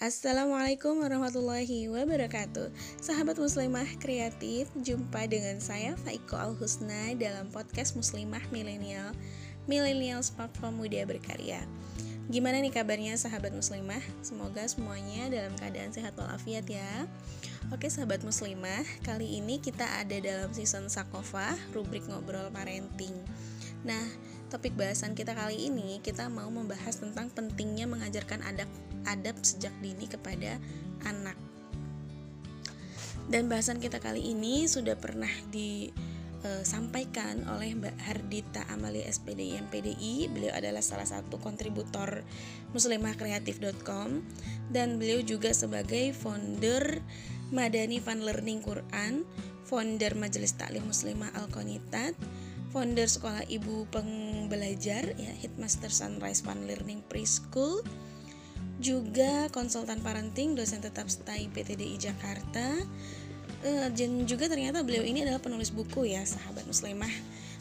Assalamualaikum warahmatullahi wabarakatuh. Sahabat muslimah kreatif Jumpa dengan saya Faiko Al-Husna Dalam podcast muslimah milenial Millennial Platform Muda Berkarya. Gimana nih kabarnya sahabat muslimah? Semoga semuanya dalam keadaan sehat walafiat ya. Oke sahabat muslimah Kali ini kita ada dalam season Sakofa Rubrik Ngobrol Parenting. Nah Topik bahasan kita kali ini kita mau membahas tentang pentingnya mengajarkan adab adab sejak dini kepada anak. Dan bahasan kita kali ini sudah pernah disampaikan oleh Mbak Hardita Amalia SPD MPDI. Beliau adalah salah satu kontributor muslimahkreatif.com dan beliau juga sebagai founder Madani Fun Learning Quran, founder Majelis Taklim Muslimah Al-Qonitat, founder Sekolah Ibu Pembelajar ya Hitmaster Sunrise Fun Learning Preschool juga konsultan parenting dosen tetap stay PTDI Jakarta uh, dan juga ternyata beliau ini adalah penulis buku ya sahabat muslimah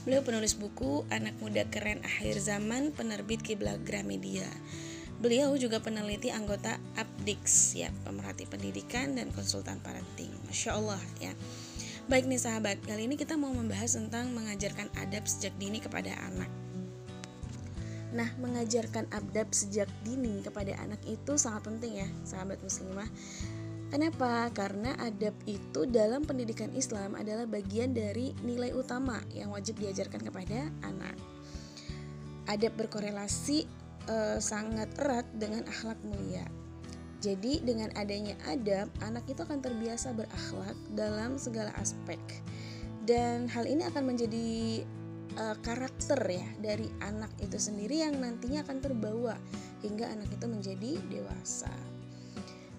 beliau penulis buku anak muda keren akhir zaman penerbit Kiblat Gramedia Beliau juga peneliti anggota Abdix ya, pemerhati pendidikan dan konsultan parenting. Masya Allah ya. Baik nih sahabat, kali ini kita mau membahas tentang mengajarkan adab sejak dini kepada anak. Nah, mengajarkan adab sejak dini kepada anak itu sangat penting ya, sahabat muslimah. Kenapa? Karena adab itu dalam pendidikan Islam adalah bagian dari nilai utama yang wajib diajarkan kepada anak. Adab berkorelasi e, sangat erat dengan akhlak mulia. Jadi dengan adanya adab, anak itu akan terbiasa berakhlak dalam segala aspek. Dan hal ini akan menjadi uh, karakter ya dari anak itu sendiri yang nantinya akan terbawa hingga anak itu menjadi dewasa.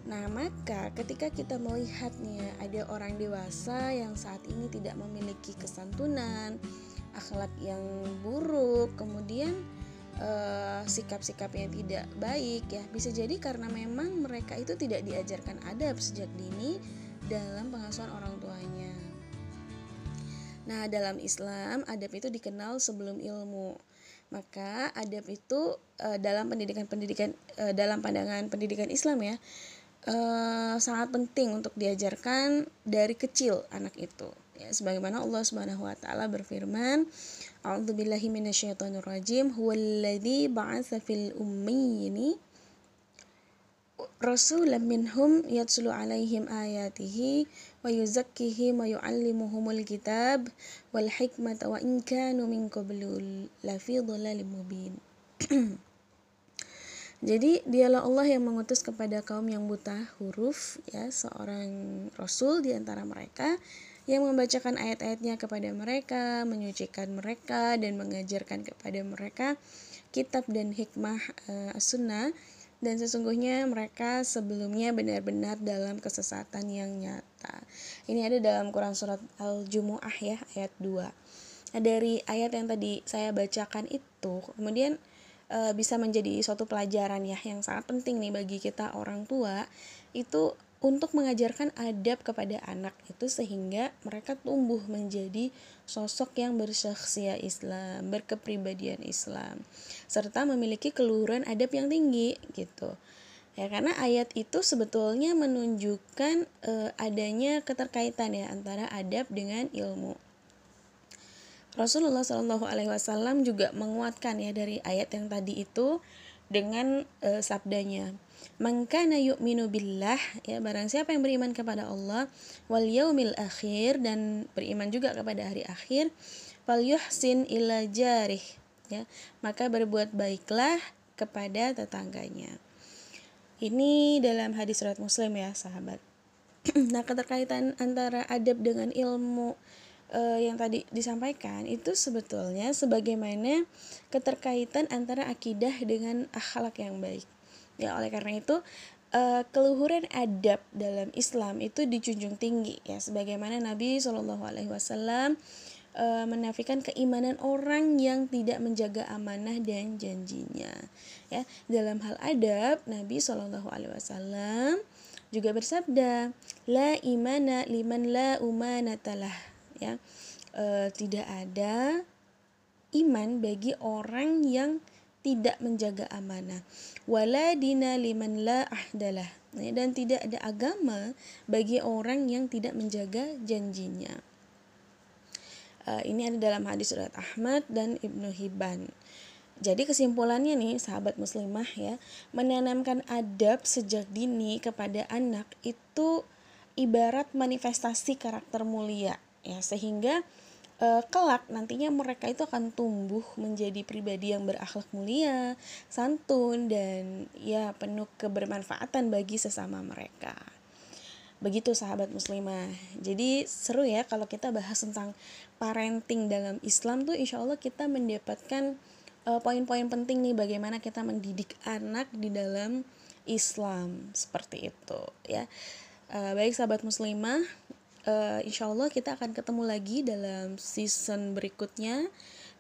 Nah, maka ketika kita melihatnya ada orang dewasa yang saat ini tidak memiliki kesantunan, akhlak yang buruk, kemudian uh, sikap-sikap yang tidak baik ya bisa jadi karena memang mereka itu tidak diajarkan adab sejak dini dalam pengasuhan orang tuanya. Nah, dalam Islam adab itu dikenal sebelum ilmu. Maka adab itu uh, dalam pendidikan-pendidikan uh, dalam pandangan pendidikan Islam ya uh, sangat penting untuk diajarkan dari kecil anak itu. Ya, sebagaimana Allah Subhanahu wa taala berfirman, A'udzu billahi minasyaitonir rajim. Huwallazi ba'atsa fil ummiyini rasulan minhum yatslu alaihim ayatihi wa yuzakkihim wa yu'allimuhumul kitab wal hikmata wa in kanu min qablu lafi dhalalin mubin. Jadi dialah Allah yang mengutus kepada kaum yang buta huruf ya seorang rasul di antara mereka yang membacakan ayat-ayatnya kepada mereka, menyucikan mereka dan mengajarkan kepada mereka kitab dan hikmah uh, sunnah dan sesungguhnya mereka sebelumnya benar-benar dalam kesesatan yang nyata. Ini ada dalam Quran surat Al-Jumu'ah ya ayat 2. Nah, dari ayat yang tadi saya bacakan itu kemudian e, bisa menjadi suatu pelajaran ya yang sangat penting nih bagi kita orang tua itu untuk mengajarkan adab kepada anak itu sehingga mereka tumbuh menjadi sosok yang bersaksiat Islam, berkepribadian Islam, serta memiliki keluhuran adab yang tinggi gitu. Ya karena ayat itu sebetulnya menunjukkan e, adanya keterkaitan ya antara adab dengan ilmu. Rasulullah Wasallam juga menguatkan ya dari ayat yang tadi itu dengan e, sabdanya Mangkana yu'minu billah ya barang siapa yang beriman kepada Allah wal yaumil akhir dan beriman juga kepada hari akhir fal yuhsin ila jarih ya maka berbuat baiklah kepada tetangganya. Ini dalam hadis surat Muslim ya, sahabat. nah, keterkaitan antara adab dengan ilmu uh, yang tadi disampaikan itu sebetulnya sebagaimana keterkaitan antara akidah dengan akhlak yang baik. Ya, oleh karena itu uh, keluhuran adab dalam Islam itu dijunjung tinggi ya sebagaimana Nabi Shallallahu alaihi wasallam uh, menafikan keimanan orang yang tidak menjaga amanah dan janjinya. Ya, dalam hal adab Nabi Shallallahu alaihi wasallam juga bersabda, la imana liman la umanatalah ya. Uh, tidak ada iman bagi orang yang tidak menjaga amanah. Wala dina liman la ahdalah. Ya, dan tidak ada agama bagi orang yang tidak menjaga janjinya. Uh, ini ada dalam hadis surat Ahmad dan Ibnu Hibban. Jadi kesimpulannya nih sahabat muslimah ya, menanamkan adab sejak dini kepada anak itu ibarat manifestasi karakter mulia ya sehingga uh, kelak nantinya mereka itu akan tumbuh menjadi pribadi yang berakhlak mulia, santun dan ya penuh kebermanfaatan bagi sesama mereka. Begitu sahabat muslimah. Jadi seru ya kalau kita bahas tentang parenting dalam Islam tuh insya Allah kita mendapatkan uh, poin-poin penting nih bagaimana kita mendidik anak di dalam Islam seperti itu ya uh, baik sahabat muslimah uh, insya Allah kita akan ketemu lagi dalam season berikutnya.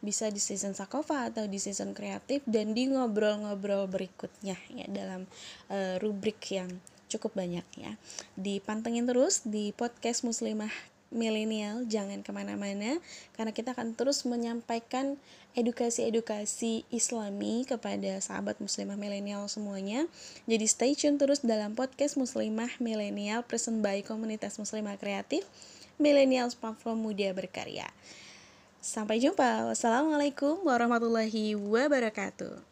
Bisa di season sakofa atau di season kreatif dan di ngobrol-ngobrol berikutnya ya dalam uh, rubrik yang cukup banyak ya. Dipantengin terus di podcast muslimah milenial jangan ke mana-mana karena kita akan terus menyampaikan edukasi-edukasi islami kepada sahabat muslimah milenial semuanya. Jadi stay tune terus dalam podcast muslimah milenial present by komunitas muslimah kreatif milenial platform muda berkarya. Sampai jumpa. Wassalamualaikum warahmatullahi wabarakatuh